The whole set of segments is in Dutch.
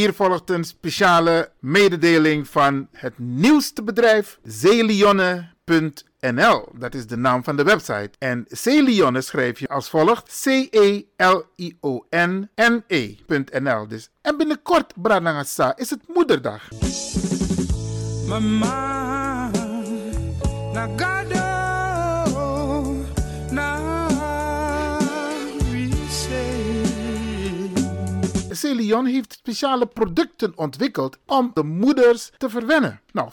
Hier volgt een speciale mededeling van het nieuwste bedrijf Zeelionne.nl. Dat is de naam van de website. En Zeelionne schrijf je als volgt: C-E-L-I-O-N-N-E.nl. Dus, en binnenkort, Branagasa, is het moederdag. Mama, Celion heeft speciale producten ontwikkeld om de moeders te verwennen. Nou,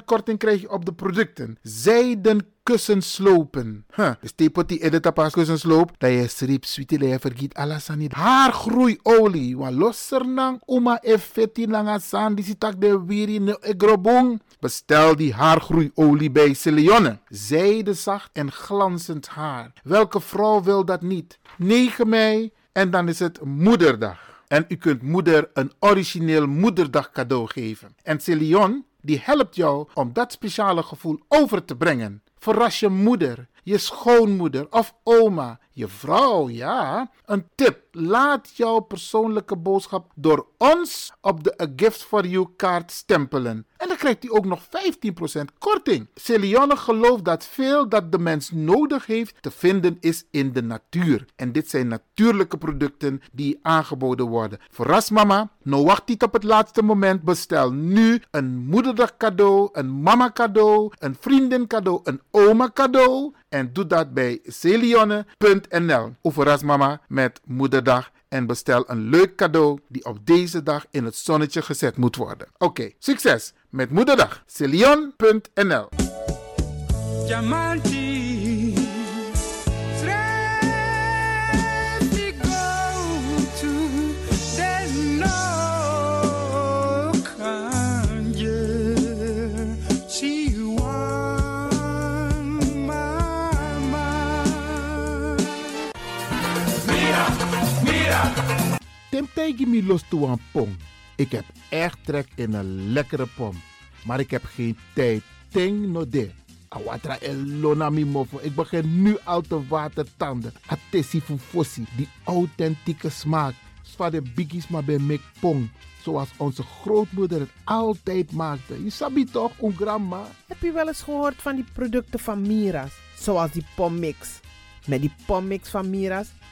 15% korting krijg je op de producten. Zijden kussenslopen. Huh. Dus tepo die edita pas kussensloop. Dat je strip sweetie je vergiet alles aan niet. Haargroeiolie. Wa losser nang uma effetti langa san. Die de wiri ne egrobong. Bestel die haargroeiolie bij Celeonne. Zijde zacht en glanzend haar. Welke vrouw wil dat niet? 9 mei en dan is het moederdag. En u kunt moeder een origineel moederdag cadeau geven. En Celion die helpt jou om dat speciale gevoel over te brengen. Verras je moeder, je schoonmoeder of oma, je vrouw, ja. Een tip, laat jouw persoonlijke boodschap door ons op de A Gift for You kaart stempelen. En dan krijgt hij ook nog 15% korting. Celione gelooft dat veel dat de mens nodig heeft te vinden is in de natuur. En dit zijn natuurlijke producten die aangeboden worden. Verras mama, nou wacht niet op het laatste moment. Bestel nu een moederdag cadeau, een mama cadeau, een vriendin cadeau, een oma cadeau. En doe dat bij celionne.nl. Of verras mama met moederdag en bestel een leuk cadeau die op deze dag in het zonnetje gezet moet worden. Oké, succes met Moederdag. Celion.nl Temtegi mi los toe een pom. Ik heb echt trek in een lekkere pom. Maar ik heb geen tijd. Ting no de. Awatra elona mofo. Ik begin nu al te watertanden. Atesi fufosi. Die authentieke smaak. Zwa de biggies maar bij mek pong. Zoals onze grootmoeder het altijd maakte. Je sabi toch, een grandma? Heb je wel eens gehoord van die producten van Mira's? Zoals die pommix. Met die pommix van Mira's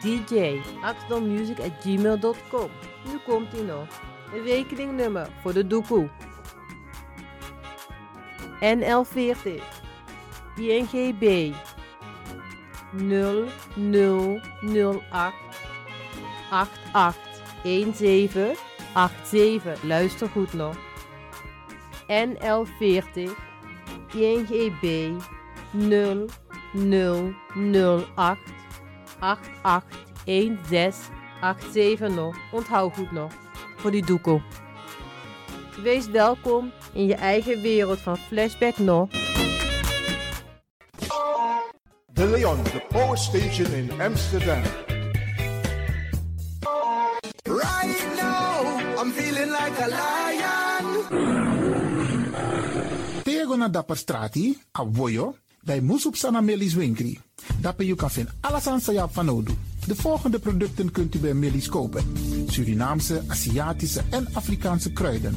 dj.axelmusic.gmail.com Nu komt ie nog. Een rekeningnummer voor de doekoe. NL40 INGB 0008 881787. Luister goed nog. NL40 INGB 0008 881687 nog. Onthoud goed nog. Voor die doekoe. Wees welkom in je eigen wereld van Flashback nog. De Leon, the power station in Amsterdam. Right now, I'm feeling like a lion. Tego na dapper strati, a voyo, dai musup sana melis winkri. You kan alles aan sa van nodu. De volgende producten kunt u bij Millie's kopen. Surinaamse, Aziatische en Afrikaanse kruiden.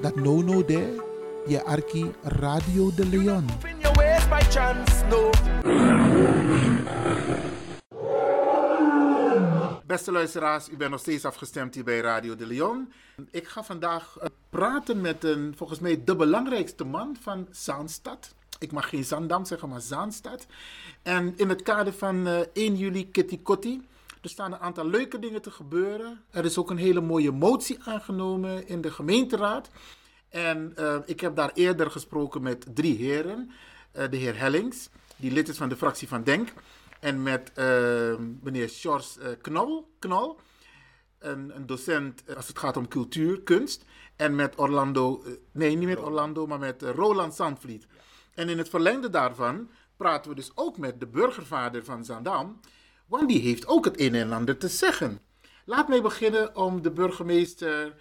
dat no no de je arki Radio de Leon. In your ways by chance, no. Beste luisteraars, u bent nog steeds afgestemd hier bij Radio de Leon. Ik ga vandaag eh, praten met een, volgens mij, de belangrijkste man van Zaanstad. Ik mag geen Zandam zeggen, maar Zaanstad. En in het kader van eh, 1 juli Kitty Kotti. Er staan een aantal leuke dingen te gebeuren. Er is ook een hele mooie motie aangenomen in de gemeenteraad. En eh, ik heb daar eerder gesproken met drie heren. Eh, de heer Hellings, die lid is van de fractie van Denk. En met eh, meneer Sjors Knol, Knol een, een docent als het gaat om cultuur, kunst. En met Orlando, nee niet met Orlando, maar met Roland Zandvliet. En in het verlengde daarvan praten we dus ook met de burgervader van Zandam. Want die heeft ook het een en ander te zeggen. Laat mij beginnen om de burgemeester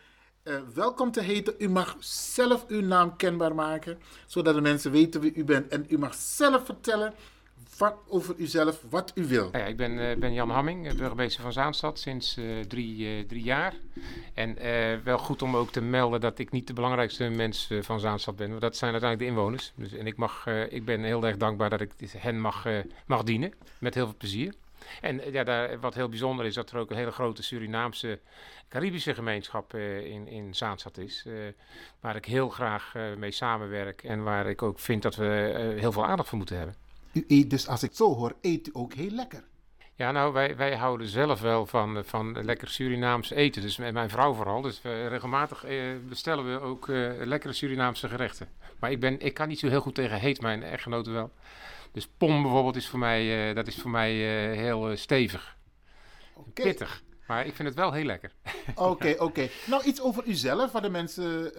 eh, welkom te heten. U mag zelf uw naam kenbaar maken, zodat de mensen weten wie u bent. En u mag zelf vertellen over uzelf, wat u wil. Nou ja, ik ben, uh, ben Jan Hamming, burgemeester van Zaanstad sinds drie, drie jaar. En wel goed om ook te melden dat ik niet de belangrijkste mens van Zaanstad ben. Want dat zijn uiteindelijk de inwoners. Dus, en ik, mag, ik ben heel erg dankbaar dat ik hen mag, mag dienen. Met heel veel plezier. En ja, daar, wat heel bijzonder is, dat er ook een hele grote Surinaamse Caribische gemeenschap uh, in, in Zaanstad is. Uh, waar ik heel graag mee samenwerk en waar ik ook vind dat we heel veel aandacht voor moeten hebben. U eet dus, als ik het zo hoor, eet u ook heel lekker. Ja, nou, wij, wij houden zelf wel van, van lekker Surinaams eten. Dus met mijn vrouw vooral. Dus we, regelmatig bestellen we ook lekkere Surinaamse gerechten. Maar ik, ben, ik kan niet zo heel goed tegen heet, mijn echtgenoten wel. Dus pom bijvoorbeeld is voor mij, dat is voor mij heel stevig. Okay. Pittig. Maar ik vind het wel heel lekker. Oké, oké. Nou, iets over uzelf, wat de mensen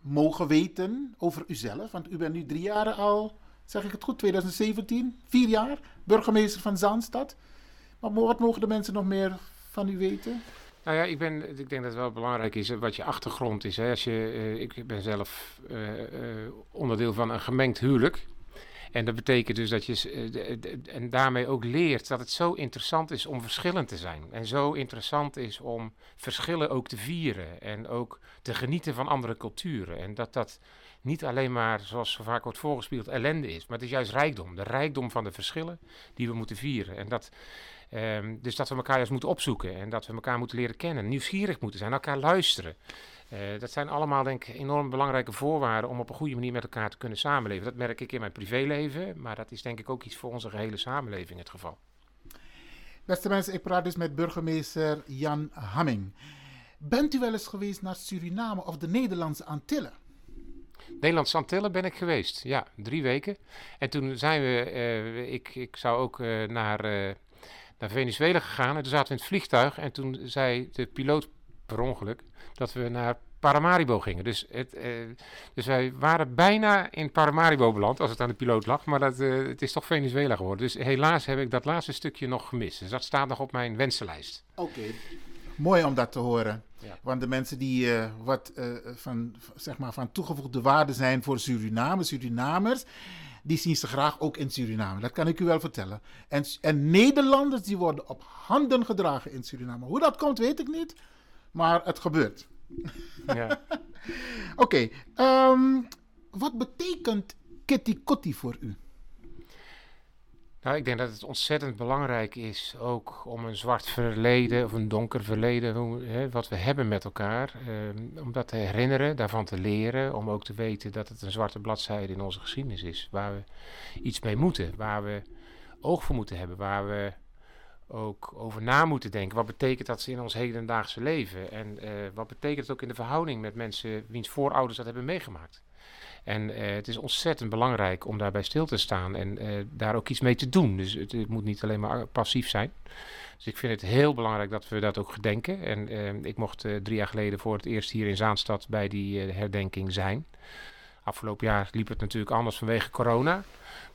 mogen weten over uzelf. Want u bent nu drie jaar al, zeg ik het goed, 2017, vier jaar, burgemeester van Zaanstad. Maar wat mogen de mensen nog meer van u weten? Nou ja, ik, ben, ik denk dat het wel belangrijk is wat je achtergrond is. Hè. Als je, ik ben zelf onderdeel van een gemengd huwelijk. En dat betekent dus dat je eh, en daarmee ook leert dat het zo interessant is om verschillend te zijn. En zo interessant is om verschillen ook te vieren en ook te genieten van andere culturen. En dat dat niet alleen maar, zoals zo vaak wordt voorgespeeld, ellende is, maar het is juist rijkdom. De rijkdom van de verschillen die we moeten vieren. En dat, um, dus dat we elkaar juist moeten opzoeken en dat we elkaar moeten leren kennen, nieuwsgierig moeten zijn, elkaar luisteren. Uh, dat zijn allemaal denk ik enorm belangrijke voorwaarden om op een goede manier met elkaar te kunnen samenleven. Dat merk ik in mijn privéleven, maar dat is denk ik ook iets voor onze gehele samenleving het geval. Beste mensen, ik praat dus met burgemeester Jan Hamming. Bent u wel eens geweest naar Suriname of de Nederlandse Antillen? Nederlandse Antillen ben ik geweest, ja, drie weken. En toen zijn we, uh, ik, ik zou ook uh, naar, naar Venezuela gegaan en toen zaten we in het vliegtuig en toen zei de piloot per ongeluk dat we naar Paramaribo gingen. Dus, het, eh, dus wij waren bijna in Paramaribo beland, als het aan de piloot lag. Maar dat, uh, het is toch Venezuela geworden. Dus helaas heb ik dat laatste stukje nog gemist. Dus dat staat nog op mijn wensenlijst. Oké, mooi om dat te horen. Ja. Want de mensen die uh, wat van, zeg maar van toegevoegde waarde zijn voor Suriname, Surinamers, die zien ze graag ook in Suriname. Dat kan ik u wel vertellen. En, en Nederlanders die worden op handen gedragen in Suriname. Hoe dat komt, weet ik niet maar het gebeurt. Ja. Oké, okay, um, ehm, wat betekent Kitty Kotti voor u? Nou, ik denk dat het ontzettend belangrijk is ook om een zwart verleden of een donker verleden, hoe, hè, wat we hebben met elkaar, um, om dat te herinneren, daarvan te leren, om ook te weten dat het een zwarte bladzijde in onze geschiedenis is, waar we iets mee moeten, waar we oog voor moeten hebben, waar we ook over na moeten denken. Wat betekent dat in ons hedendaagse leven? En uh, wat betekent het ook in de verhouding met mensen wiens voorouders dat hebben meegemaakt? En uh, het is ontzettend belangrijk om daarbij stil te staan en uh, daar ook iets mee te doen. Dus het, het, moet niet alleen maar passief zijn. Dus ik vind het heel belangrijk dat we dat ook gedenken. En ik mocht drie jaar geleden voor het eerst hier in Zaanstad bij die herdenking zijn. Afgelopen jaar liep het natuurlijk anders vanwege corona.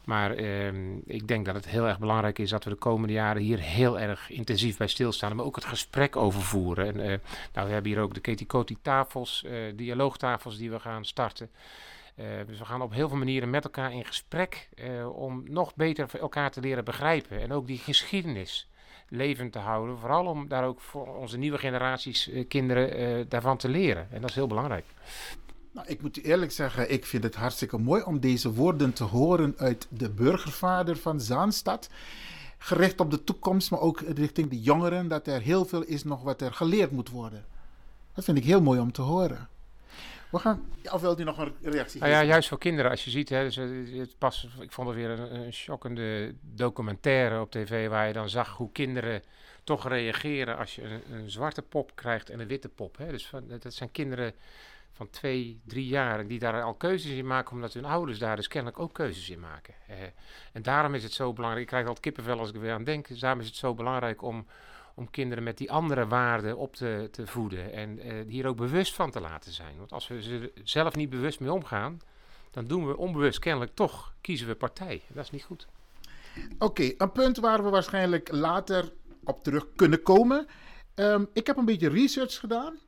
Maar ehm, ik denk dat het heel erg belangrijk is dat we de komende jaren hier heel erg intensief bij stilstaan. Maar ook het gesprek overvoeren. En, uh, nou, we hebben hier ook de Ketikoti tafels, uh, dialoogtafels die we gaan starten. Uh, dus we gaan op heel veel manieren met elkaar in gesprek om nog beter elkaar te leren begrijpen. En ook die geschiedenis levend te houden. Vooral om daar ook voor onze nieuwe generaties kinderen daarvan te leren. En dat is heel belangrijk. Nou, ik moet u eerlijk zeggen, ik vind het hartstikke mooi om deze woorden te horen uit de burgervader van Zaanstad. Gericht op de toekomst, maar ook richting de jongeren, dat er heel veel is nog wat er geleerd moet worden. Dat vind ik heel mooi om te horen. We gaan, of wilt u nog een reactie nou ja, juist voor kinderen, als je ziet, hè, dus, eh, het pas, ik vond het weer een, een shockende documentaire op tv waar je dan zag hoe kinderen toch reageren als je een, een zwarte pop krijgt en een witte pop. Hè. Dus van, dat zijn kinderen van twee, drie jaar die daar al keuzes in maken, omdat hun ouders daar dus kennelijk ook keuzes in maken. Eh, en daarom is het zo belangrijk, ik krijg altijd kippenvel als ik er weer aan denk, dus daarom is het zo belangrijk om, om kinderen met die andere waarden op te, te voeden en uh, hier ook bewust van te laten zijn. Want als we ze zelf niet bewust mee omgaan, dan doen we onbewust kennelijk toch, kiezen we partij. Dat is niet goed. Oké, een punt waar we waarschijnlijk later op terug kunnen komen. Um, ik heb een beetje research gedaan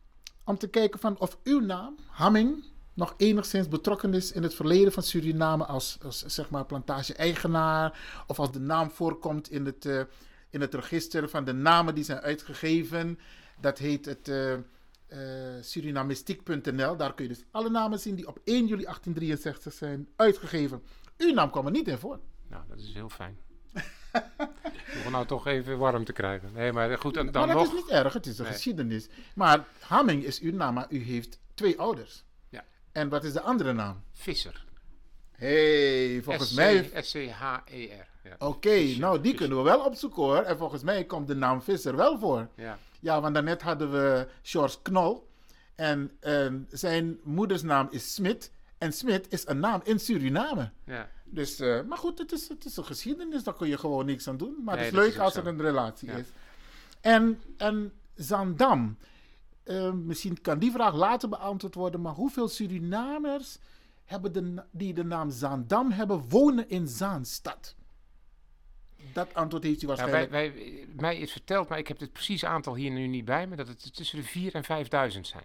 om te kijken van of uw naam, Hamming, nog enigszins betrokken is in het verleden van Suriname als, zeg maar plantage-eigenaar of als de naam voorkomt in het, uh, in het register van de namen die zijn uitgegeven. Dat heet het uh, uh, Surinamistiek.nl. Daar kun je dus alle namen zien die op 1 juli 1863 zijn uitgegeven. Uw naam kwam er niet in voor. Nou, dat is heel fijn. Om nou toch even warm te krijgen. Nee, maar goed, dan, maar dat is niet erg, het is een nee. geschiedenis. Maar Hamming is uw naam, maar u heeft twee ouders. Ja. En wat is de andere naam? Visser. hey, volgens mij... S-C-H-E-R. Ja. Oké, okay, nou die Visser. kunnen we wel opzoeken hoor. En volgens mij komt de naam Visser wel voor. Ja. Ja, want daarnet hadden we George Knol. En uh, zijn moedersnaam is Smit. En Smit is een naam in Suriname. Ja. Dus, uh, maar goed, het is, het is een geschiedenis, daar kun je gewoon niks aan doen. Maar nee, het is leuk is als zo. er een relatie Ja. is. En, en Zandam, uh, misschien kan die vraag later beantwoord worden, maar hoeveel Surinamers hebben de, die de naam Zandam hebben, wonen in Zaanstad? Dat antwoord heeft u Ja, waarschijnlijk. wij, wij, mij is verteld, maar ik heb het precieze aantal hier nu niet bij me, dat het tussen de 4 en 5000 zijn.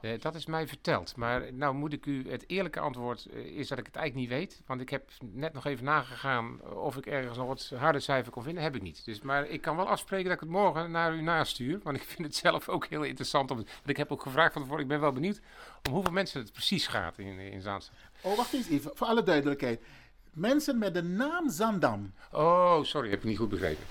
Uh, dat is mij verteld. Maar nou moet ik u het eerlijke antwoord uh, is dat ik het eigenlijk niet weet. Want ik heb net nog even nagegaan of ik ergens nog wat harde cijfer kon vinden. Heb ik niet. Dus, maar ik kan wel afspreken dat ik het morgen naar u nastuur. Want ik vind het zelf ook heel interessant. Om, want ik heb ook gevraagd van tevoren. Ik ben wel benieuwd om hoeveel mensen het precies gaat in, in Zaanstad. Oh, wacht eens even. Voor alle duidelijkheid. Mensen met de naam Zandam. Oh, sorry. Heb ik niet goed begrepen.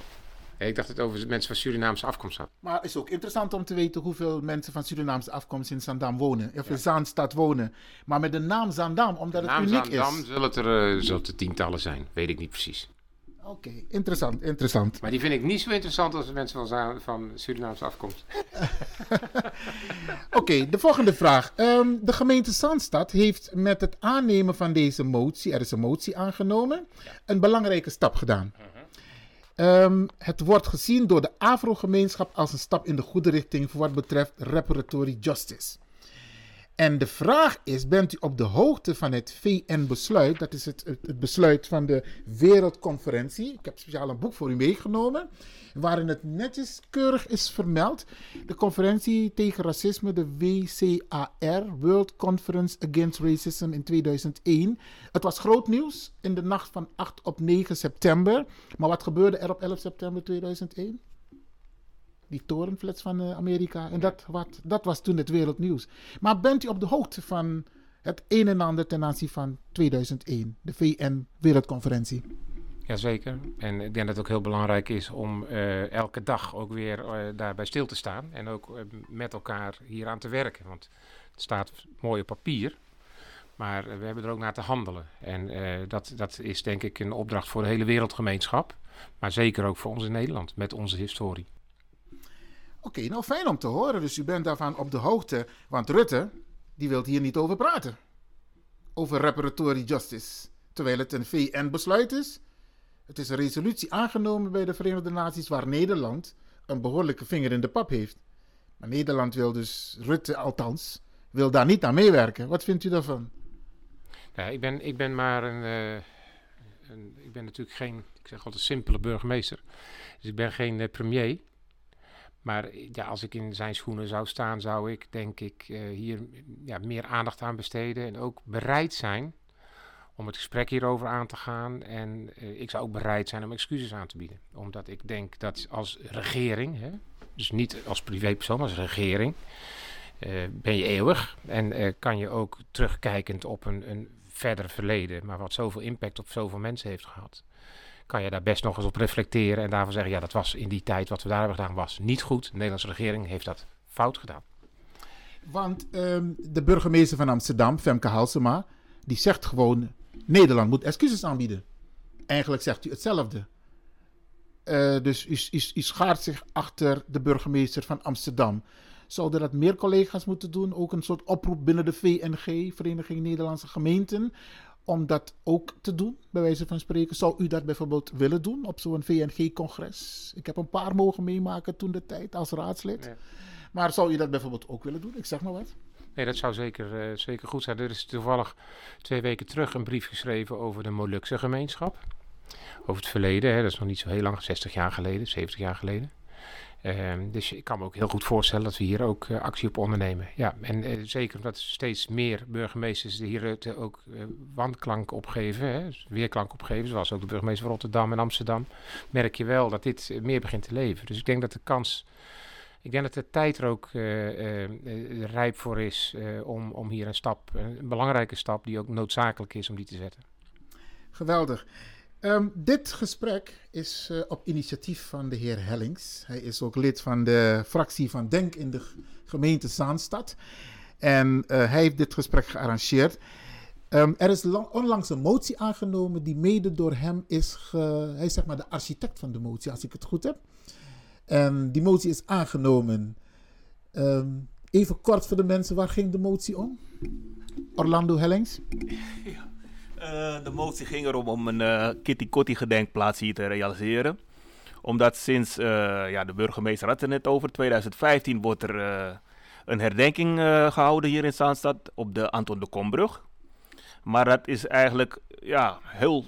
Ik dacht het over mensen van Surinaamse afkomst had. Maar het is ook interessant om te weten hoeveel mensen van Surinaamse afkomst in Zandam wonen. Of in Zaanstad wonen. Maar met de naam Zandam, omdat de het uniek Zandam is. zullen het er uh, zullen het er tientallen zijn. Weet ik niet precies. Oké, okay, interessant, interessant. Maar die vind ik niet zo interessant als de mensen van, van Surinaamse afkomst. Oké, okay, de volgende vraag. Um, de gemeente Zandstad heeft met het aannemen van deze motie, er is een motie aangenomen, ja. een belangrijke stap gedaan. Uh -huh. Um, het wordt gezien door de Afro-gemeenschap als een stap in de goede richting voor wat betreft reparatory justice. En de vraag is: bent u op de hoogte van het VN-besluit? Dat is het, het, besluit van de Wereldconferentie. Ik heb speciaal een boek voor u meegenomen. Waarin het netjes keurig is vermeld. De conferentie tegen racisme, de WCAR, World Conference Against Racism in 2001. Het was groot nieuws in de nacht van 8 op 9 september. Maar wat gebeurde er op 11 september 2001? Die torenflats van uh, Amerika. En dat, wat, dat was toen het wereldnieuws. Maar bent u op de hoogte van het een en ander ten aanzien van 2001, de VN-wereldconferentie? Jazeker. En ik denk dat het ook heel belangrijk is om uh, elke dag ook weer uh, daarbij stil te staan. En ook met elkaar hier aan te werken. Want het staat mooi op papier. Maar we hebben er ook naar te handelen. En dat, dat is denk ik een opdracht voor de hele wereldgemeenschap. Maar zeker ook voor ons in Nederland, met onze historie. Oké, nou fijn om te horen. Dus u bent daarvan op de hoogte. Want Rutte, die wil hier niet over praten. Over reparatory justice. Terwijl het een VN-besluit is. Het is een resolutie aangenomen bij de Verenigde Naties waar Nederland een behoorlijke vinger in de pap heeft. Maar Nederland wil dus, Rutte althans, wil daar niet aan meewerken. Wat vindt u daarvan? Ja, ik, ben, ik ben maar een, uh, een, Ik ben natuurlijk geen, ik zeg altijd, simpele burgemeester. Dus ik ben geen uh, premier. Maar ja, als ik in zijn schoenen zou staan, zou ik denk ik uh, hier ja, meer aandacht aan besteden. En ook bereid zijn om het gesprek hierover aan te gaan. En uh, ik zou ook bereid zijn om excuses aan te bieden. Omdat ik denk dat als regering, hè, dus niet als privépersoon, maar als regering, ben je eeuwig. En kan je ook terugkijkend op een, een verder verleden, maar wat zoveel impact op zoveel mensen heeft gehad kan je daar best nog eens op reflecteren en daarvan zeggen, ja, dat was in die tijd wat we daar hebben gedaan, was niet goed. De Nederlandse regering heeft dat fout gedaan. Want um, de burgemeester van Amsterdam, Femke Halsema, die zegt gewoon, Nederland moet excuses aanbieden. Eigenlijk zegt u hetzelfde. Uh, dus u, u, u schaart zich achter de burgemeester van Amsterdam. Zouden dat meer collega's moeten doen? Ook een soort oproep binnen de VNG, Vereniging Nederlandse Gemeenten, om dat ook te doen, bij wijze van spreken. Zou u dat bijvoorbeeld willen doen op zo'n VNG-congres? Ik heb een paar mogen meemaken toen de tijd als raadslid. Ja. Maar zou u dat bijvoorbeeld ook willen doen? Ik zeg maar wat. Nee, dat zou zeker, uh, zeker goed zijn. Er is toevallig twee weken terug een brief geschreven over de Molukse gemeenschap. Over het verleden, hè, dat is nog niet zo heel lang, 60 jaar geleden, 70 jaar geleden. Ehm, dus ik kan me ook heel goed voorstellen dat we hier ook eh, actie op ondernemen. Ja, en uh, zeker omdat steeds meer burgemeesters hier uh, ook wandklank opgeven, hè, dus weerklank opgeven, zoals ook de burgemeester van Rotterdam en Amsterdam, merk je wel dat dit meer begint te leven. Dus ik denk dat de kans, ik denk dat de tijd er ook rijp voor is om, om hier een stap, een belangrijke stap die ook noodzakelijk is om die te zetten. Geweldig. Um, dit gesprek is uh, op initiatief van de heer Hellings. Hij is ook lid van de fractie van Denk in de gemeente Zaanstad. En uh, hij heeft dit gesprek gearrangeerd. Um, er is onlangs een motie aangenomen die mede door hem is. Ge, hij is zeg maar de architect van de motie, als ik het goed heb. En die motie is aangenomen. Um, even kort voor de mensen, waar ging de motie om? Orlando Hellings? Ja. Uh, de motie ging erom om een uh, Kitty Kotti gedenkplaats hier te realiseren. Omdat sinds, uh, ja, de burgemeester had het net over, 2015 wordt er een herdenking gehouden hier in Zaanstad op de Anton de Kombrug. Maar dat is eigenlijk ja, heel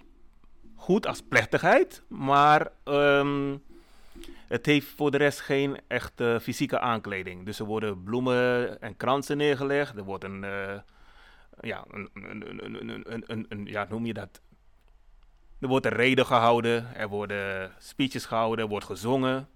goed als plechtigheid, maar um, het heeft voor de rest geen echte fysieke aankleding. Dus er worden bloemen en kransen neergelegd, er wordt een ja, een, een, een, een, ja, noem je dat? Er wordt een reden gehouden, er worden speeches gehouden, er wordt gezongen.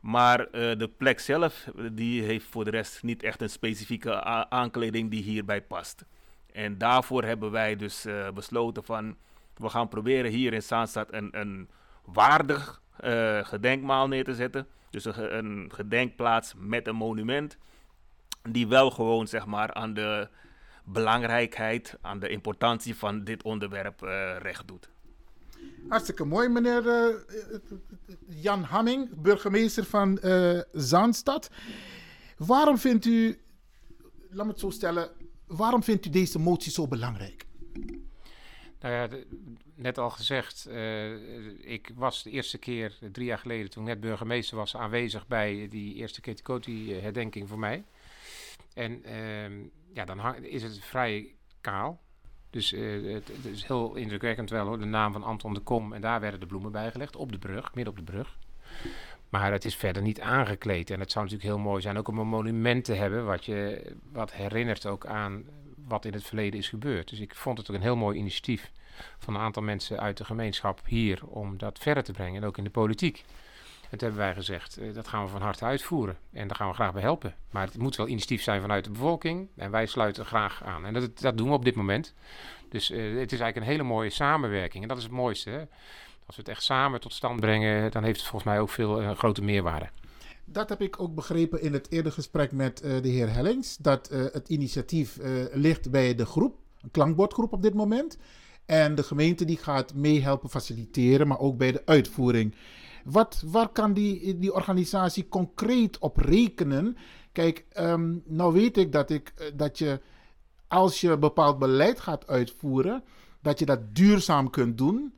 Maar uh, de plek zelf, die heeft voor de rest niet echt een specifieke aankleding die hierbij past. En daarvoor hebben wij dus uh, besloten van, we gaan proberen hier in Zaanstad een, een waardig uh, gedenkmaal neer te zetten. Dus een, een gedenkplaats met een monument, die wel gewoon zeg maar aan de belangrijkheid, aan de importantie van dit onderwerp uh, recht doet. Hartstikke mooi, meneer uh, Jan Hamming, burgemeester van uh, Zaanstad. Waarom vindt u, laat me het zo stellen, waarom vindt u deze motie zo belangrijk? Nou ja, de, net al gezegd, uh, ik was de eerste keer, drie jaar geleden, toen ik net burgemeester was, aanwezig bij die eerste Ketikoti-herdenking voor mij. En uh, ja, dan is het vrij kaal. Dus uh, het, het, is heel indrukwekkend wel hoor, de naam van Anton de Kom. En daar werden de bloemen bijgelegd, op de brug, midden op de brug. Maar het is verder niet aangekleed. En het zou natuurlijk heel mooi zijn ook om een monument te hebben... wat, je, wat herinnert ook aan wat in het verleden is gebeurd. Dus ik vond het ook een heel mooi initiatief van een aantal mensen uit de gemeenschap hier... om dat verder te brengen en ook in de politiek. Toen hebben wij gezegd, uh, dat gaan we van harte uitvoeren. En daar gaan we graag bij helpen. Maar het moet wel initiatief zijn vanuit de bevolking. En wij sluiten graag aan. En dat, dat doen we op dit moment. Dus uh, het is eigenlijk een hele mooie samenwerking. En dat is het mooiste. Hè? Als we het echt samen tot stand brengen, dan heeft het volgens mij ook veel uh, grote meerwaarde. Dat heb ik ook begrepen in het eerder gesprek met de heer Hellings. Dat het initiatief ligt bij de groep, een klankbordgroep op dit moment. En de gemeente die gaat meehelpen faciliteren, maar ook bij de uitvoering. Wat, waar kan die, die organisatie concreet op rekenen? Kijk, um, nou weet ik dat, ik eh, dat je als je bepaald beleid gaat uitvoeren, dat je dat duurzaam kunt doen.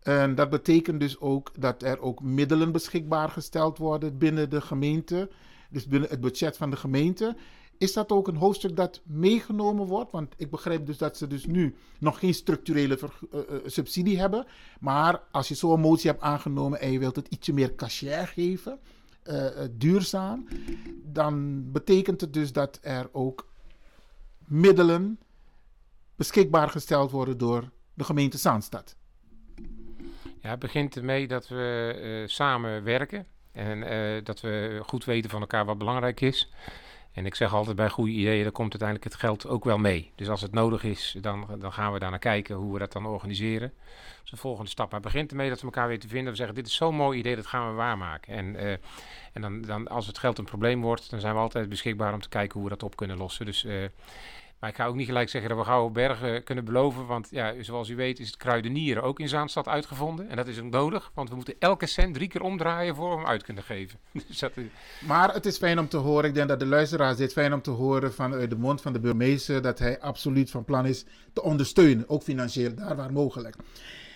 En dat betekent dus ook dat er ook middelen beschikbaar gesteld worden binnen de gemeente, dus binnen het budget van de gemeente. Is dat ook een hoofdstuk dat meegenomen wordt? Want ik begrijp dus dat ze dus nu nog geen structurele uh, subsidie hebben. Maar als je zo'n motie hebt aangenomen en je wilt het ietsje meer cachet geven, duurzaam, dan betekent het dus dat er ook middelen beschikbaar gesteld worden door de gemeente Zaanstad. Ja, het begint ermee dat we samen werken en dat we goed weten van elkaar wat belangrijk is. En ik zeg altijd bij goede ideeën, dan komt uiteindelijk het geld ook wel mee. Dus als het nodig is, dan, dan gaan we daar naar kijken hoe we dat dan organiseren. Is de volgende stap. Maar het begint ermee dat we elkaar weten vinden. We zeggen, dit is zo'n mooi idee, dat gaan we waarmaken. En, uh, en dan, dan, als het geld een probleem wordt, dan zijn we altijd beschikbaar om te kijken hoe we dat op kunnen lossen. Dus... Uh, maar ik ga ook niet gelijk zeggen dat we gouden bergen kunnen beloven. Want ja, zoals u weet is het kruidenieren ook in Zaanstad uitgevonden. En dat is ook nodig, want we moeten elke cent drie keer omdraaien voor we hem uit kunnen geven. dus dat is... Maar het is fijn om te horen, ik denk dat de luisteraars dit fijn om te horen vanuit de mond van de burgemeester... dat hij absoluut van plan is te ondersteunen, ook financieel, daar waar mogelijk.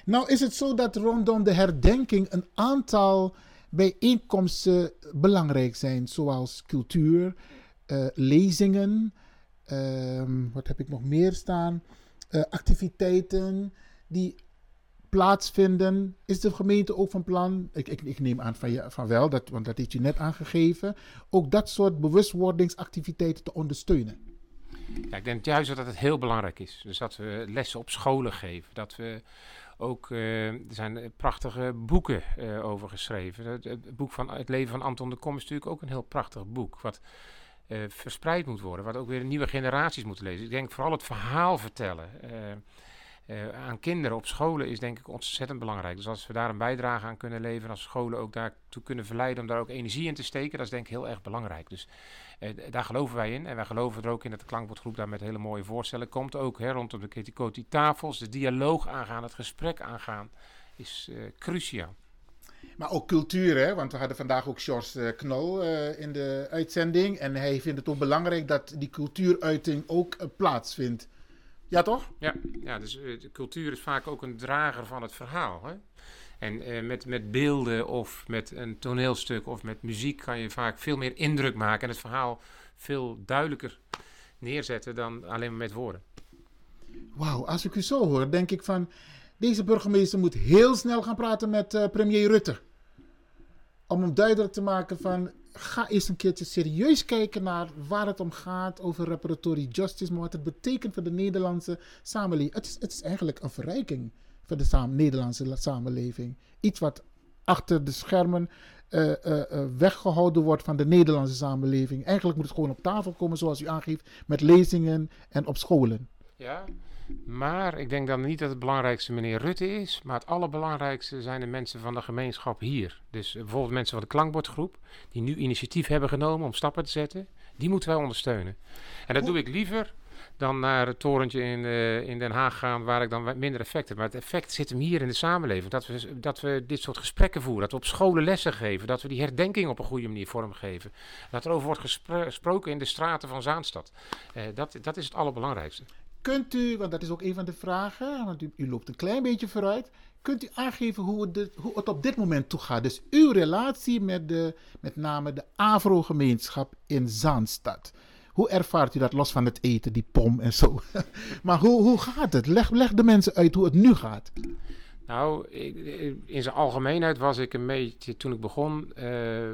Nou is het zo dat rondom de herdenking een aantal bijeenkomsten belangrijk zijn, zoals cultuur, uh, lezingen... Um, wat heb ik nog meer staan? Uh, activiteiten die plaatsvinden. Is de gemeente ook van plan, ik, ik, ik neem aan van, van wel, dat, want dat heeft je net aangegeven, ook dat soort bewustwordingsactiviteiten te ondersteunen? Ja, ik denk juist dat het heel belangrijk is. Dus dat we lessen op scholen geven. Dat we ook, uh, er zijn prachtige boeken over geschreven. Het, het, boek van Het leven van Anton de Kom is natuurlijk ook een heel prachtig boek. Wat uh, verspreid moet worden. Wat ook weer nieuwe generaties moeten lezen. Ik denk vooral het verhaal vertellen. Uh, aan kinderen op scholen is denk ik ontzettend belangrijk. Dus als we daar een bijdrage aan kunnen leveren, als scholen ook daartoe kunnen verleiden om daar ook energie in te steken, dat is denk ik heel erg belangrijk. Dus daar geloven wij in. En wij geloven er ook in dat de klankbordgroep daar met hele mooie voorstellen komt. Ook hè, rondom de Ketikoti tafels, de dialoog aangaan, het gesprek aangaan, is cruciaal. Maar ook cultuur, hè? want we hadden vandaag ook George Knol in de uitzending. En hij vindt het ook belangrijk dat die cultuuruiting ook plaatsvindt. Ja, toch? Ja, ja dus de cultuur is vaak ook een drager van het verhaal. Hè? En uh, met, met beelden of met een toneelstuk of met muziek kan je vaak veel meer indruk maken en het verhaal veel duidelijker neerzetten dan alleen maar met woorden. Wauw, als ik u zo hoor, denk ik van deze burgemeester moet heel snel gaan praten met uh, premier Rutte. Om hem duidelijk te maken van ga eens een keertje serieus kijken naar waar het om gaat over reparatory justice, maar wat het betekent voor de Nederlandse samenleving. Het is, het is eigenlijk een verrijking voor de Nederlandse samenleving. Iets wat achter de schermen uh, uh, weggehouden wordt van de Nederlandse samenleving. Eigenlijk moet het gewoon op tafel komen, zoals u aangeeft, met lezingen en op scholen. Ja, maar ik denk dan niet dat het belangrijkste meneer Rutte is. Maar het allerbelangrijkste zijn de mensen van de gemeenschap hier. Dus bijvoorbeeld mensen van de klankbordgroep. Die nu initiatief hebben genomen om stappen te zetten. Die moeten wij ondersteunen. En dat doe ik liever dan naar het torentje in, uh, in Den Haag gaan, waar ik dan minder effect heb. Maar het effect zit hem hier in de samenleving. Dat we, dat we dit soort gesprekken voeren, dat we op scholen lessen geven, dat we die herdenking op een goede manier vormgeven. Dat er over wordt gespro gesproken in de straten van Zaanstad. Uh, dat, dat is het allerbelangrijkste. Kunt u, want dat is ook een van de vragen, want u, loopt een klein beetje vooruit. Kunt u aangeven hoe het, het op dit moment toegaat? Dus uw relatie met, de, met name de Afro-gemeenschap in Zaanstad. Hoe ervaart u dat los van het eten, die pom en zo? maar hoe, hoe gaat het? Leg, leg de mensen uit hoe het nu gaat. Nou, in zijn algemeenheid was ik een beetje, toen ik begon, uh,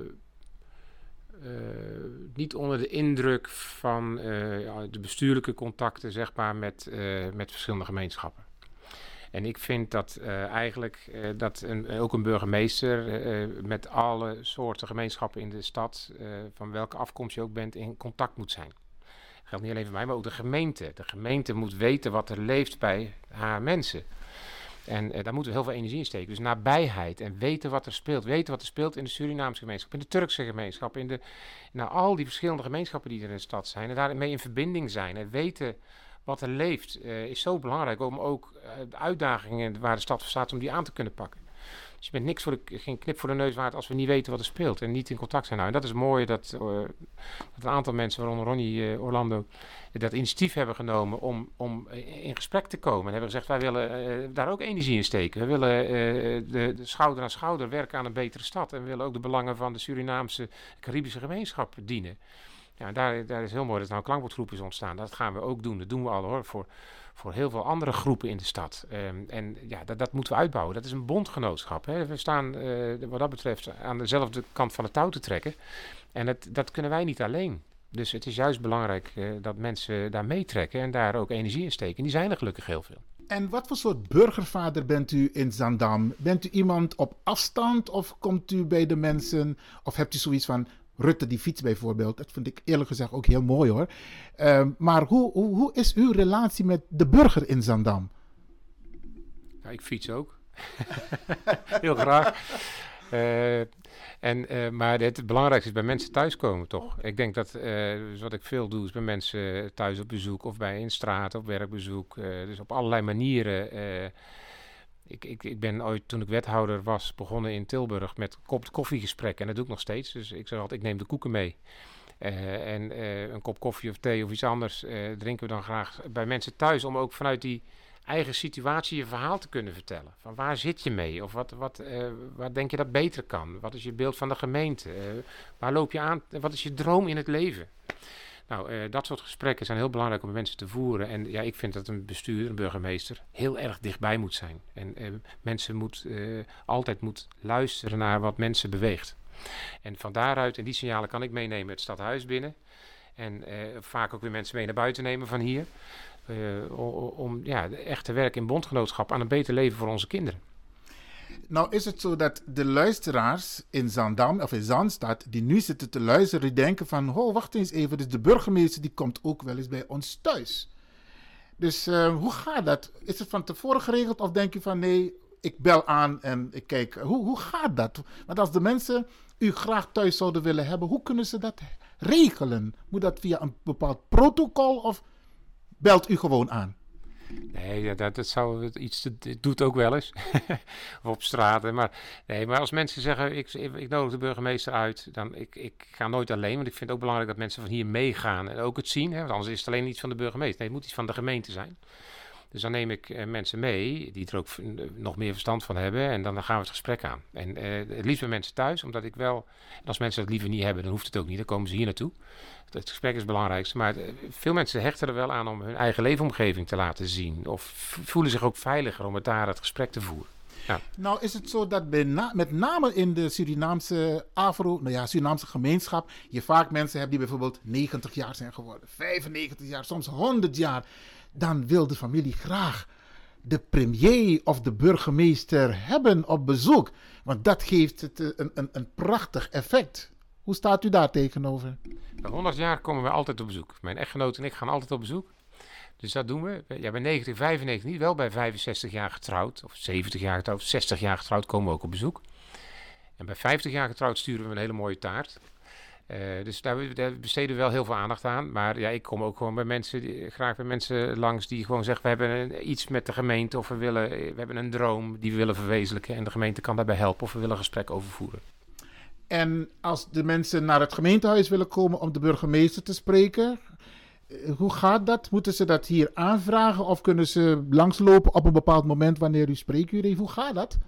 niet onder de indruk van ja, de bestuurlijke contacten, zeg maar, met, met verschillende gemeenschappen. En ik vind dat eigenlijk dat een, ook een burgemeester met alle soorten gemeenschappen in de stad, van welke afkomst je ook bent, in contact moet zijn. Dat geldt niet alleen voor mij, maar ook de gemeente. De gemeente moet weten wat er leeft bij haar mensen. En daar moeten we heel veel energie in steken. Dus nabijheid en weten wat er speelt. Weten wat er speelt in de Surinaamse gemeenschap, in de Turkse gemeenschap, in de, nou, al die verschillende gemeenschappen die er in de stad zijn. En daarmee in verbinding zijn en weten wat er leeft, uh, is zo belangrijk om ook uh, de uitdagingen waar de stad voor staat, om die aan te kunnen pakken. Dus je bent niks voor de, geen knip voor de neus waard als we niet weten wat er speelt en niet in contact zijn. Nou, en dat is mooi dat, uh, dat een aantal mensen, waaronder Ronnie Orlando, dat initiatief hebben genomen om, om in gesprek te komen. En hebben gezegd, wij willen daar ook energie in steken. We willen de, de, schouder aan schouder werken aan een betere stad. En we willen ook de belangen van de Surinaamse, Caribische gemeenschap dienen. Ja, daar, daar is heel mooi dat nou een klankbordgroep is ontstaan. Dat gaan we ook doen. Dat doen we al hoor, voor, voor heel veel andere groepen in de stad. Um, en ja, dat, dat moeten we uitbouwen. Dat is een bondgenootschap. Hè. We staan uh, wat dat betreft aan dezelfde kant van het touw te trekken. En het, dat kunnen wij niet alleen. Dus het is juist belangrijk uh, dat mensen daar meetrekken en daar ook energie in steken. En die zijn er gelukkig heel veel. En wat voor soort burgervader bent u in Zandam? Bent u iemand op afstand of komt u bij de mensen? Of hebt u zoiets van, Rutte die fiets bijvoorbeeld. Dat vind ik eerlijk gezegd ook heel mooi hoor. Uh, maar hoe, hoe, hoe, is uw relatie met de burger in Zandam? Ja, ik fiets ook. heel graag. Uh, en, uh, maar het belangrijkste is bij mensen thuiskomen, toch? Ik denk dat dus wat ik veel doe, is bij mensen thuis op bezoek of bij in straat op werkbezoek. dus op allerlei manieren ik, ik, ik ben ooit, toen ik wethouder was, begonnen in Tilburg met kop koffiegesprekken. En dat doe ik nog steeds. Dus ik zeg altijd, ik neem de koeken mee. Uh, en uh, een kop koffie of thee of iets anders uh, drinken we dan graag bij mensen thuis. Om ook vanuit die eigen situatie je verhaal te kunnen vertellen. Van waar zit je mee? Of wat, wat, wat denk je dat beter kan? Wat is je beeld van de gemeente? waar loop je aan? Wat is je droom in het leven? Nou, uh, dat soort gesprekken zijn heel belangrijk om mensen te voeren. En ja, ik vind dat een bestuurder, een burgemeester, heel erg dichtbij moet zijn. En uh, mensen moet, uh, altijd moet luisteren naar wat mensen beweegt. En van daaruit, en die signalen kan ik meenemen het stadhuis binnen. En vaak ook weer mensen mee naar buiten nemen van hier. om ja, echt te werken in bondgenootschap aan een beter leven voor onze kinderen. Nou is het zo dat de luisteraars in Zandam of in Zandstad die nu zitten te luisteren, denken van, oh wacht eens even, dus de burgemeester die komt ook wel eens bij ons thuis. Dus uh, hoe gaat dat? Is het van tevoren geregeld of denk je van nee, ik bel aan en ik kijk, hoe, hoe gaat dat? Want als de mensen u graag thuis zouden willen hebben, hoe kunnen ze dat regelen? Moet dat via een bepaald protocol of belt u gewoon aan? Nee, dat, dat zou iets. Het doet ook wel eens. op straat. Maar, nee, maar als mensen zeggen: ik, ik nodig de burgemeester uit. dan ik, ik ga nooit alleen. Want ik vind het ook belangrijk dat mensen van hier meegaan. En ook het zien. Hè, want anders is het alleen iets van de burgemeester. Nee, het moet iets van de gemeente zijn. Dus dan neem ik eh, mensen mee die er ook nog meer verstand van hebben. En dan, gaan we het gesprek aan. En eh, het liefst bij mensen thuis, omdat ik wel. Als mensen dat liever niet hebben, dan hoeft het ook niet. Dan komen ze hier naartoe. Het gesprek is het belangrijkste. Maar eh, veel mensen hechten er wel aan om hun eigen leefomgeving te laten zien. Of voelen zich ook veiliger om met daar het gesprek te voeren. Nou is het zo dat bij met name in de Surinaamse Afro, nou ja, Surinaamse gemeenschap, je vaak mensen hebt die bijvoorbeeld 90 jaar zijn geworden, 95 jaar, soms 100 jaar. Dan wil de familie graag de premier of de burgemeester hebben op bezoek. Want dat geeft het eh, een, een, een prachtig effect. Hoe staat u daar tegenover? Bij 100 jaar komen we altijd op bezoek. Mijn echtgenoot en ik gaan altijd op bezoek. Dus dat doen we. Ja, bij 90, 95 niet. Wel bij 65 jaar getrouwd. Of 70 jaar getrouwd. 60 jaar getrouwd komen we ook op bezoek. En bij 50 jaar getrouwd sturen we een hele mooie taart. Uh, dus daar, besteden we wel heel veel aandacht aan. Maar ja, ik kom ook gewoon bij mensen, graag bij mensen langs die gewoon zeggen: we hebben iets met de gemeente of we, willen, we hebben een droom die we willen verwezenlijken. En de gemeente kan daarbij helpen of we willen een gesprek over voeren. En als de mensen naar het gemeentehuis willen komen om de burgemeester te spreken, eh, hoe gaat dat? Moeten ze dat hier aanvragen of kunnen ze langslopen op een bepaald moment wanneer u spreekuur heeft? Hoe gaat dat?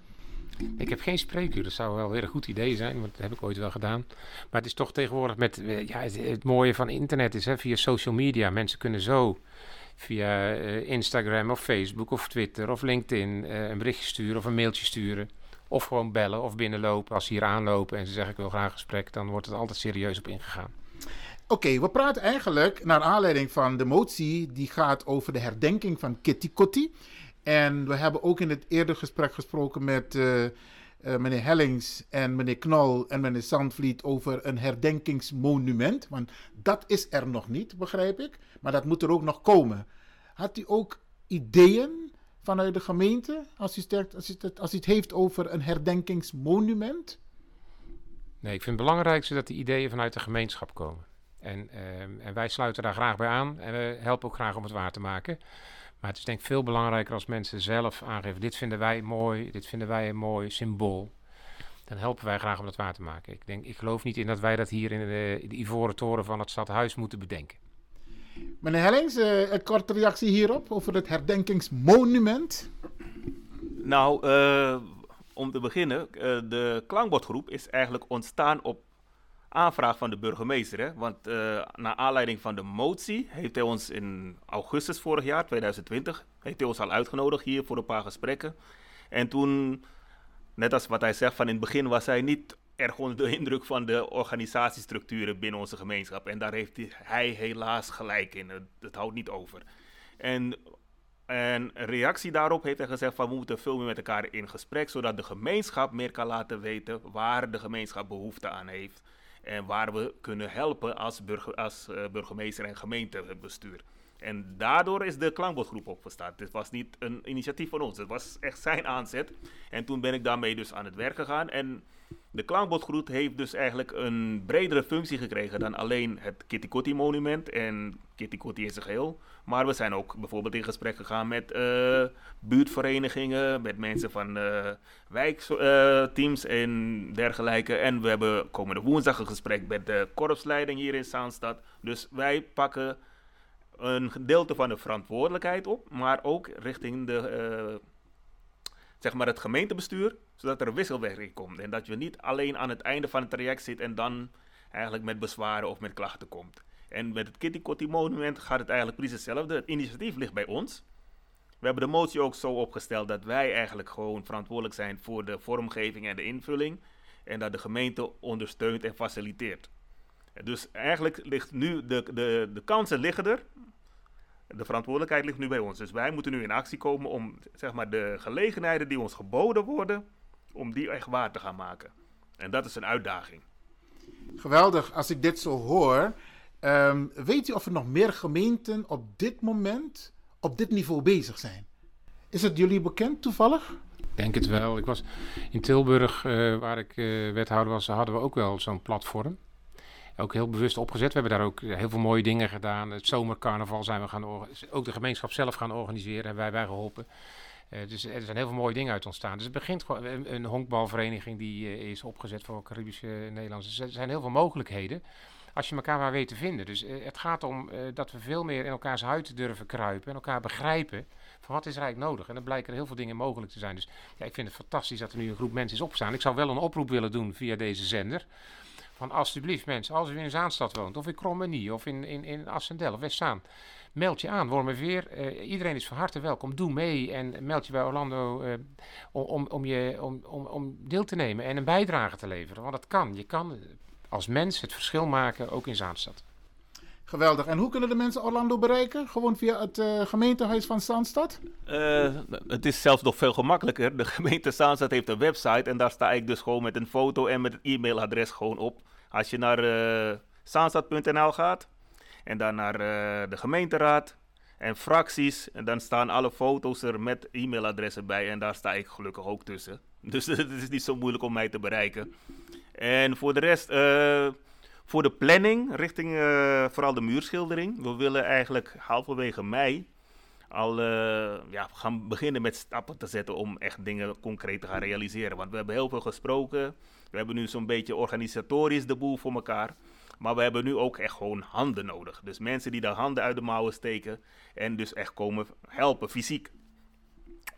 Ik heb geen spreekuur, dat zou wel weer een goed idee zijn, want dat heb ik ooit wel gedaan. Maar het is toch tegenwoordig met, eh, ja, het, mooie van internet is hè, via social media. Mensen kunnen zo via uh, Instagram of Facebook of Twitter of LinkedIn uh, een berichtje sturen of een mailtje sturen. Of gewoon bellen of binnenlopen. Als ze hier aanlopen en ze zeggen ik wil graag een gesprek, dan wordt het altijd serieus op ingegaan. Oké, we praten eigenlijk naar aanleiding van de motie die gaat over de herdenking van Kitty Kotti. En we hebben ook in het eerder gesprek gesproken met uh, uh, meneer Hellings en meneer Knol en meneer Sandvliet over een herdenkingsmonument. Want dat is er nog niet, begrijp ik. Maar dat moet er ook nog komen. Had u ook ideeën vanuit de gemeente als u, als u, het, heeft over een herdenkingsmonument? Nee, ik vind het belangrijkste dat de ideeën vanuit de gemeenschap komen. En, uh, en wij sluiten daar graag bij aan en we helpen ook graag om het waar te maken. Maar het is denk ik veel belangrijker als mensen zelf aangeven: dit vinden wij mooi, dit vinden wij een mooi symbool. Dan helpen wij graag om dat waar te maken. Ik, denk, ik geloof niet in dat wij dat hier in de, in de Ivoren Toren van het stadhuis moeten bedenken. Meneer Hellings, uh, een korte reactie hierop over het herdenkingsmonument. Nou, uh, om te beginnen, uh, de klankbordgroep is eigenlijk ontstaan op aanvraag van de burgemeester. Hè? Want naar aanleiding van de motie heeft hij ons in augustus vorig jaar, 2020, heeft hij ons al uitgenodigd hier voor een paar gesprekken. En toen, net als wat hij zegt, van in het begin was hij niet erg onder de indruk van de organisatiestructuren binnen onze gemeenschap. En daar heeft hij helaas gelijk in. Het, houdt niet over. En, en reactie daarop heeft hij gezegd van we moeten veel meer met elkaar in gesprek, zodat de gemeenschap meer kan laten weten waar de gemeenschap behoefte aan heeft. En waar we kunnen helpen als, als uh, burgemeester en gemeentebestuur. En daardoor is de klankbordgroep opgestaan. Het was niet een initiatief van ons. Het was echt zijn aanzet. En toen ben ik daarmee dus aan het werk gegaan. En de klankbordgroep heeft dus eigenlijk een bredere functie gekregen dan alleen het Kitty Kotti monument en Kitty Kotti in zijn geheel. Maar we zijn ook bijvoorbeeld in gesprek gegaan met uh, buurtverenigingen, met mensen van uh, wijkteams uh, en dergelijke. En we hebben komende woensdag een gesprek met de korpsleiding hier in Zaanstad. Dus wij pakken een gedeelte van de verantwoordelijkheid op, maar ook richting de zeg maar het gemeentebestuur, zodat er wisselwerking komt. En dat je niet alleen aan het einde van het traject zit en dan eigenlijk met bezwaren of met klachten komt. En met het Kitty Kotti monument gaat het eigenlijk precies hetzelfde. Het initiatief ligt bij ons. We hebben de motie ook zo opgesteld dat wij eigenlijk gewoon verantwoordelijk zijn voor de vormgeving en de invulling. En dat de gemeente ondersteunt en faciliteert. Dus eigenlijk ligt nu de, de, de kansen liggen er. De verantwoordelijkheid ligt nu bij ons. Dus wij moeten nu in actie komen om zeg maar, de gelegenheden die ons geboden worden, om die echt waar te gaan maken. En dat is een uitdaging. Geweldig, als ik dit zo hoor. Ehm, weet u of er nog meer gemeenten op dit moment op dit niveau bezig zijn? Is het jullie bekend toevallig? Ik denk het wel. Ik was in Tilburg, uh, waar ik uh, wethouder was, hadden we ook wel zo'n platform. Ook heel bewust opgezet. We hebben daar ook heel veel mooie dingen gedaan. Het zomercarnaval zijn we gaan ook de gemeenschap zelf gaan organiseren. Hebben wij, wij geholpen. Uh, dus er zijn heel veel mooie dingen uit ontstaan. Dus het begint gewoon een, honkbalvereniging die uh, is opgezet voor Caribische Nederlanders. Dus er zijn heel veel mogelijkheden als je elkaar maar weet te vinden. Dus het gaat om dat we veel meer in elkaars huid durven kruipen en elkaar begrijpen van wat is er eigenlijk nodig. En dan blijken er heel veel dingen mogelijk te zijn. Dus ja, ik vind het fantastisch dat er nu een groep mensen is opstaan. Ik zou wel een oproep willen doen via deze zender. Van alsjeblieft mensen, als u in Zaanstad woont, of in Krommenie, of in, in, in Assendel of Westzaan, meld je aan, Wormerveer. Uh, iedereen is van harte welkom. Doe mee en meld je bij Orlando uh, om, om, je, om, om, om deel te nemen en een bijdrage te leveren. Want dat kan. Je kan als mens het verschil maken, ook in Zaanstad. Geweldig. En hoe kunnen de mensen Orlando bereiken? Gewoon via het uh, gemeentehuis van Zaanstad? Uh, het is zelfs nog veel gemakkelijker. De gemeente Zaanstad heeft een website en daar sta ik dus gewoon met een foto en met het e-mailadres gewoon op. Als je naar uh, gaat en dan naar de gemeenteraad en fracties, en dan staan alle foto's er met e-mailadressen bij en daar sta ik gelukkig ook tussen. Dus het is niet zo moeilijk om mij te bereiken. En voor de rest voor de planning richting uh, vooral de muurschildering. We willen eigenlijk halverwege mei al uh, ja, gaan beginnen met stappen te zetten om echt dingen concreet te gaan realiseren. Want we hebben heel veel gesproken. We hebben nu zo'n beetje organisatorisch de boel voor elkaar. Maar we hebben nu ook echt gewoon handen nodig. Dus mensen die de handen uit de mouwen steken en dus echt komen helpen fysiek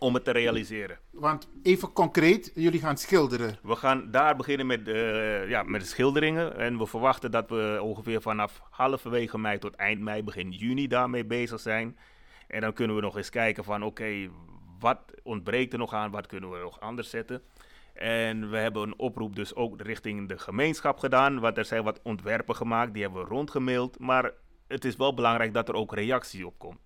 om het te realiseren. Want even concreet, jullie gaan schilderen. We gaan daar beginnen met, uh, ja, met de schilderingen. En we verwachten dat we ongeveer vanaf halverwege mei tot eind mei, begin juni daarmee bezig zijn. En dan kunnen we nog eens kijken van oké, wat ontbreekt er nog aan, wat kunnen we nog anders zetten. En we hebben een oproep dus ook richting de gemeenschap gedaan. Want er zijn wat ontwerpen gemaakt, die hebben we rondgemaild. Maar het is wel belangrijk dat er ook reactie op komt.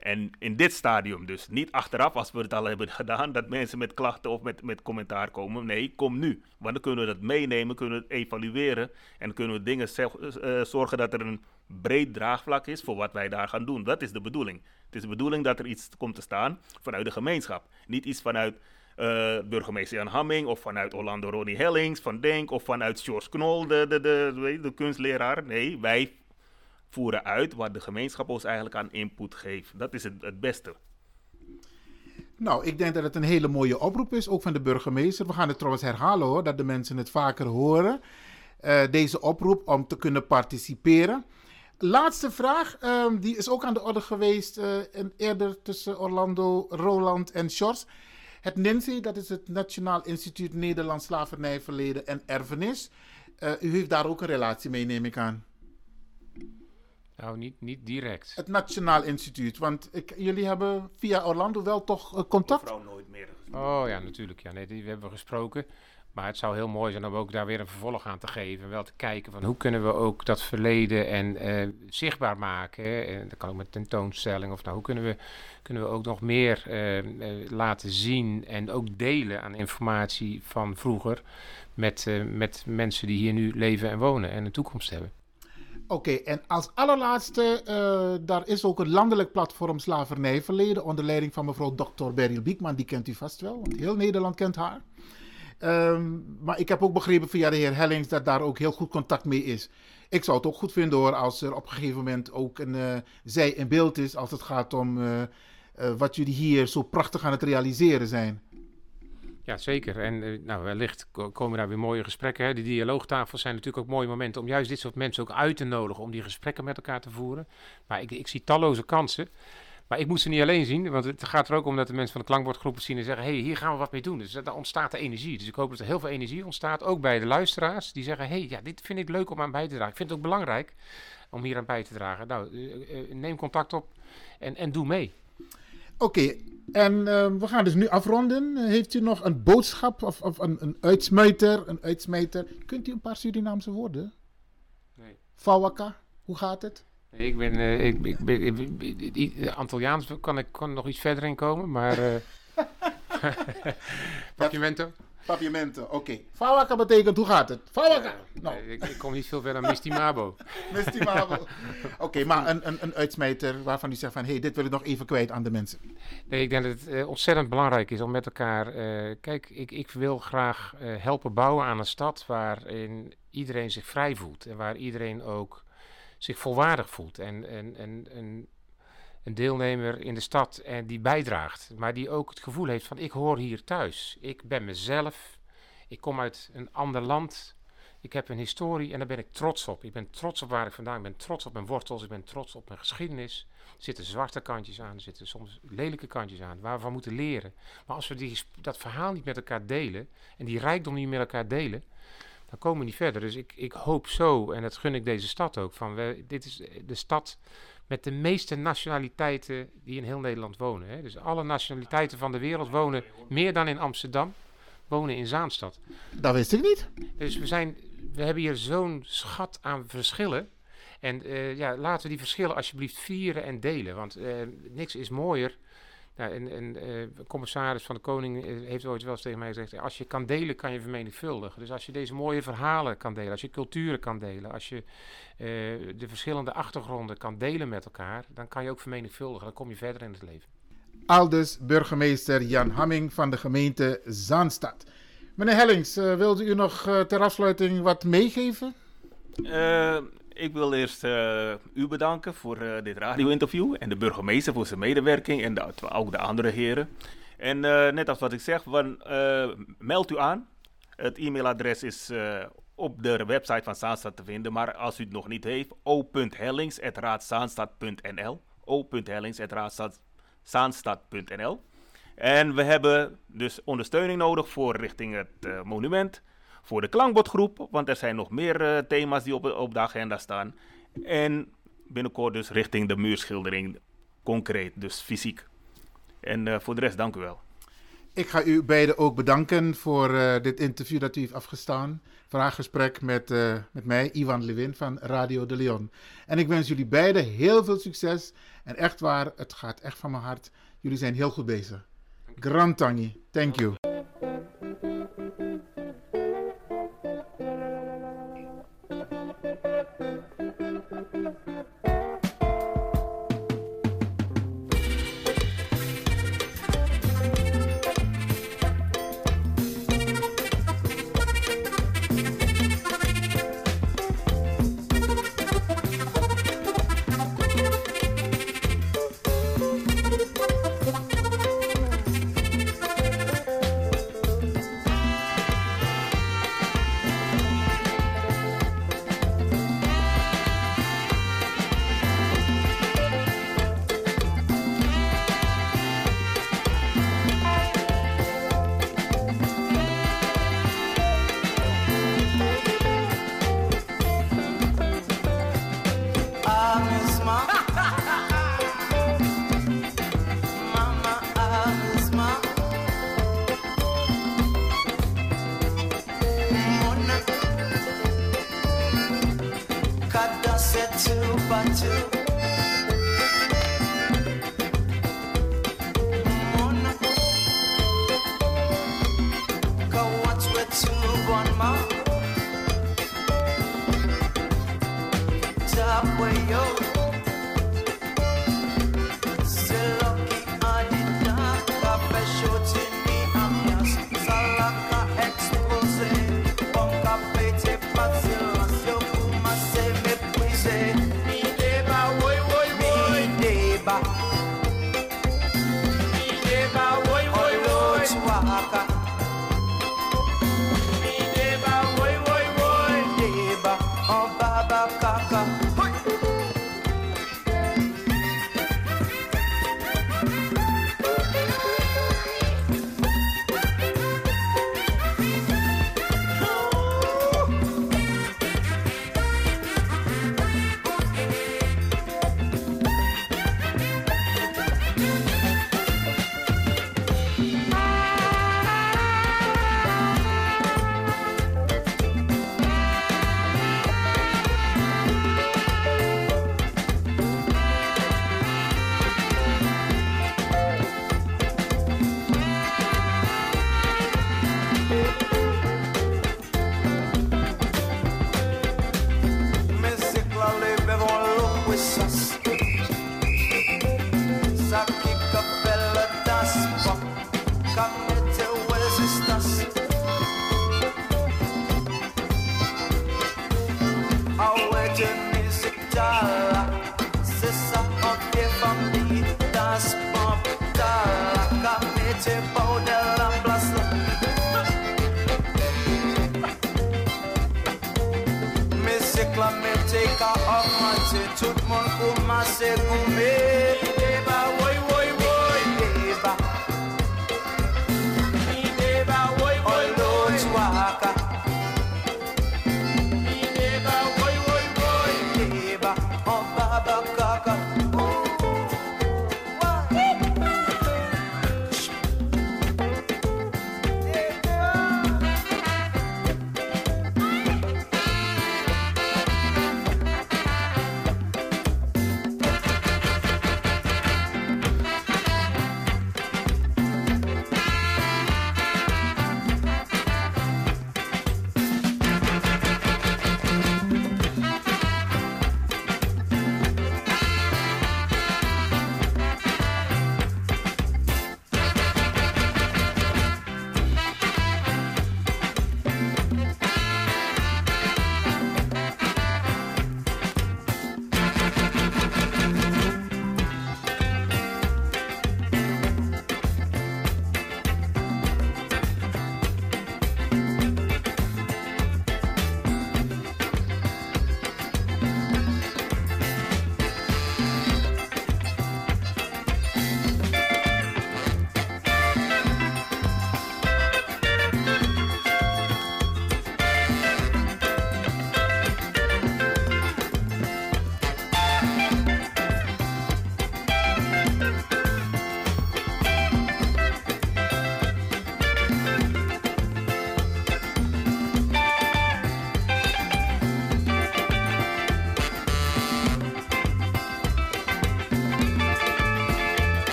En in dit stadium dus, niet achteraf als we het al hebben gedaan, dat mensen met klachten of met, met commentaar komen. Nee, kom nu. Want dan kunnen we dat meenemen, kunnen we het evalueren en kunnen we dingen uh, zorgen dat er een breed draagvlak is voor wat wij daar gaan doen. Dat is de bedoeling. Het is de bedoeling dat er iets komt te staan vanuit de gemeenschap. Niet iets vanuit uh, burgemeester Jan Hamming of vanuit Orlando Ronnie Hellings van Denk of vanuit George Knol, de, de, de, de kunstleraar. Nee, wij voeren uit wat de gemeenschap ons eigenlijk aan input geeft. Dat is het, het beste. Nou, ik denk dat het een hele mooie oproep is, ook van de burgemeester. We gaan het trouwens herhalen hoor, dat de mensen het vaker horen. Uh, deze oproep om te kunnen participeren. Laatste vraag, um, die is ook aan de orde geweest uh, eerder tussen Orlando, Roland en Sjors. Het NINSI, dat is het Nationaal Instituut Nederlands Slavernijverleden en Erfenis. Uh, u heeft daar ook een relatie mee, neem ik aan. Nou, niet, niet direct. Het Nationaal Instituut. Want ik, jullie hebben via Orlando wel toch uh, contact? Mevrouw nooit meer. Oh ja, natuurlijk. Ja, nee, die hebben we gesproken. Maar het zou heel mooi zijn om ook daar weer een vervolg aan te geven. En wel te kijken van hoe kunnen we ook dat verleden en uh, zichtbaar maken. Hè? En dat kan ook met tentoonstelling. Of nou, hoe kunnen we, kunnen we ook nog meer uh, uh, laten zien en ook delen aan informatie van vroeger. Met, met mensen die hier nu leven en wonen en een toekomst hebben. Oké, en als allerlaatste, uh, daar is ook een landelijk platform slavernijverleden onder leiding van mevrouw Dr. Beryl Biekman. Die kent u vast wel, want heel Nederland kent haar. Um, maar ik heb ook begrepen via de heer Hellings dat daar ook heel goed contact mee is. Ik zou het ook goed vinden hoor, als er op een gegeven moment ook een uh, zij in beeld is als het gaat om uh, wat jullie hier zo prachtig aan het realiseren zijn. Ja, zeker. En uh, nou, wellicht komen daar weer mooie gesprekken. Hè. Die dialoogtafels zijn natuurlijk ook mooie momenten om juist dit soort mensen ook uit te nodigen om die gesprekken met elkaar te voeren. Maar ik, ik zie talloze kansen. Maar ik moet ze niet alleen zien, want het gaat er ook om dat de mensen van de klankbordgroepen zien en zeggen: hé, hey, hier gaan we wat mee doen. Dus daar ontstaat de energie. Dus ik hoop dat er heel veel energie ontstaat, ook bij de luisteraars, die zeggen: hé, hey, ja, dit vind ik leuk om aan bij te dragen. Ik vind het ook belangrijk om hier aan bij te dragen. Nou, uh, uh, neem contact op en, en doe mee. Oké, en uh, we gaan dus nu afronden. Heeft u nog een boodschap of, of een, een uitsmijter? Een uitsmijter? Kunt u een paar Surinaamse woorden? Nee. Fawaka, hoe gaat het? Ik ben, uh, ik, ik, ben, ik, ik, Antilliaans kan ik kan nog iets verder in komen, maar. Uh, Papiamento? Papiamento, oké. Okay. Fawaka betekent hoe gaat het? Fawaka! Ja, nou. ik, ik, kom niet veel verder dan Mistimabo. Mistimabo. Oké, okay, maar een, een, een uitsmijter waarvan u zegt van... hé, hey, dit wil ik nog even kwijt aan de mensen. Nee, ik denk dat het uh, ontzettend belangrijk is om met elkaar... Uh, kijk, ik, ik wil graag uh, helpen bouwen aan een stad... waarin iedereen zich vrij voelt. En waar iedereen ook zich volwaardig voelt. En, en, en, en een deelnemer in de stad en die bijdraagt. Maar die ook het gevoel heeft van ik hoor hier thuis. Ik ben mezelf. Ik kom uit een ander land. Ik heb een historie en daar ben ik trots op. Ik ben trots op waar ik vandaan ben. Ik ben trots op mijn wortels. Ik ben trots op mijn geschiedenis. Er zitten zwarte kantjes aan. Er zitten soms lelijke kantjes aan. Waar we van moeten leren. Maar als we die, dat verhaal niet met elkaar delen. En die rijkdom niet met elkaar delen dan komen we niet verder. Dus ik, ik hoop zo, en dat gun ik deze stad ook, van we, dit is de stad met de meeste nationaliteiten die in heel Nederland wonen. Hè. Dus alle nationaliteiten van de wereld wonen meer dan in Amsterdam, wonen in Zaanstad. Dat wist ik niet. Dus we, zijn, we hebben hier zo'n schat aan verschillen. En uh, ja, laten we die verschillen alsjeblieft vieren en delen. Want uh, niks is mooier nou, en, en uh, commissaris van de Koning uh, heeft ooit wel eens tegen mij gezegd: als je kan delen, kan je vermenigvuldigen. Dus als je deze mooie verhalen kan delen, als je culturen kan delen, als je uh, de verschillende achtergronden kan delen met elkaar, dan kan je ook vermenigvuldigen. Dan kom je verder in het leven. Aldus burgemeester Jan Hamming van de gemeente Zaanstad. Meneer Hellings, wilde u nog ter afsluiting wat meegeven? Ik wil eerst uh, u bedanken voor uh, dit radio-interview en de burgemeester voor zijn medewerking en ook de andere heren. En uh, net als wat ik zeg, meld u aan. Het e-mailadres is op de website van Zaanstad te vinden, maar als u het nog niet heeft, o.hellings.raadzaanstad.nl o.hellings.raadzaanstad.nl En we hebben dus ondersteuning nodig voor richting het monument voor de klankbordgroep, want er zijn nog meer uh, thema's die op, op de agenda staan. En binnenkort dus richting de muurschildering, concreet, dus fysiek. En uh, voor de rest, dank u wel. Ik ga u beiden ook bedanken voor uh, dit interview dat u heeft afgestaan. Vraaggesprek met, met mij, Ivan Lewin van Radio de Leon. En ik wens jullie beiden heel veel succes. En echt waar, het gaat echt van mijn hart. Jullie zijn heel goed bezig. Grand Tangi, thank you.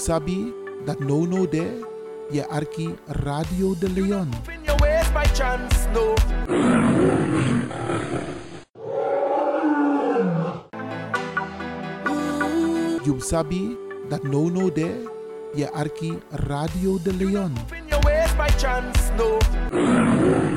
sabi that no no there, ye arki Radio de Leon. Chance. You sabi that no no there, ye arki Radio de Leon. Chance, no.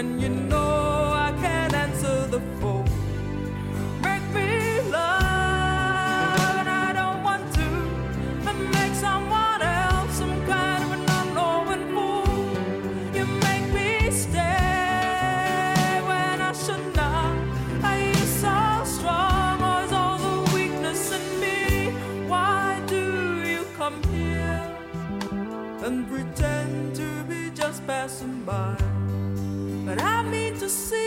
when you know I can answer the phone. você.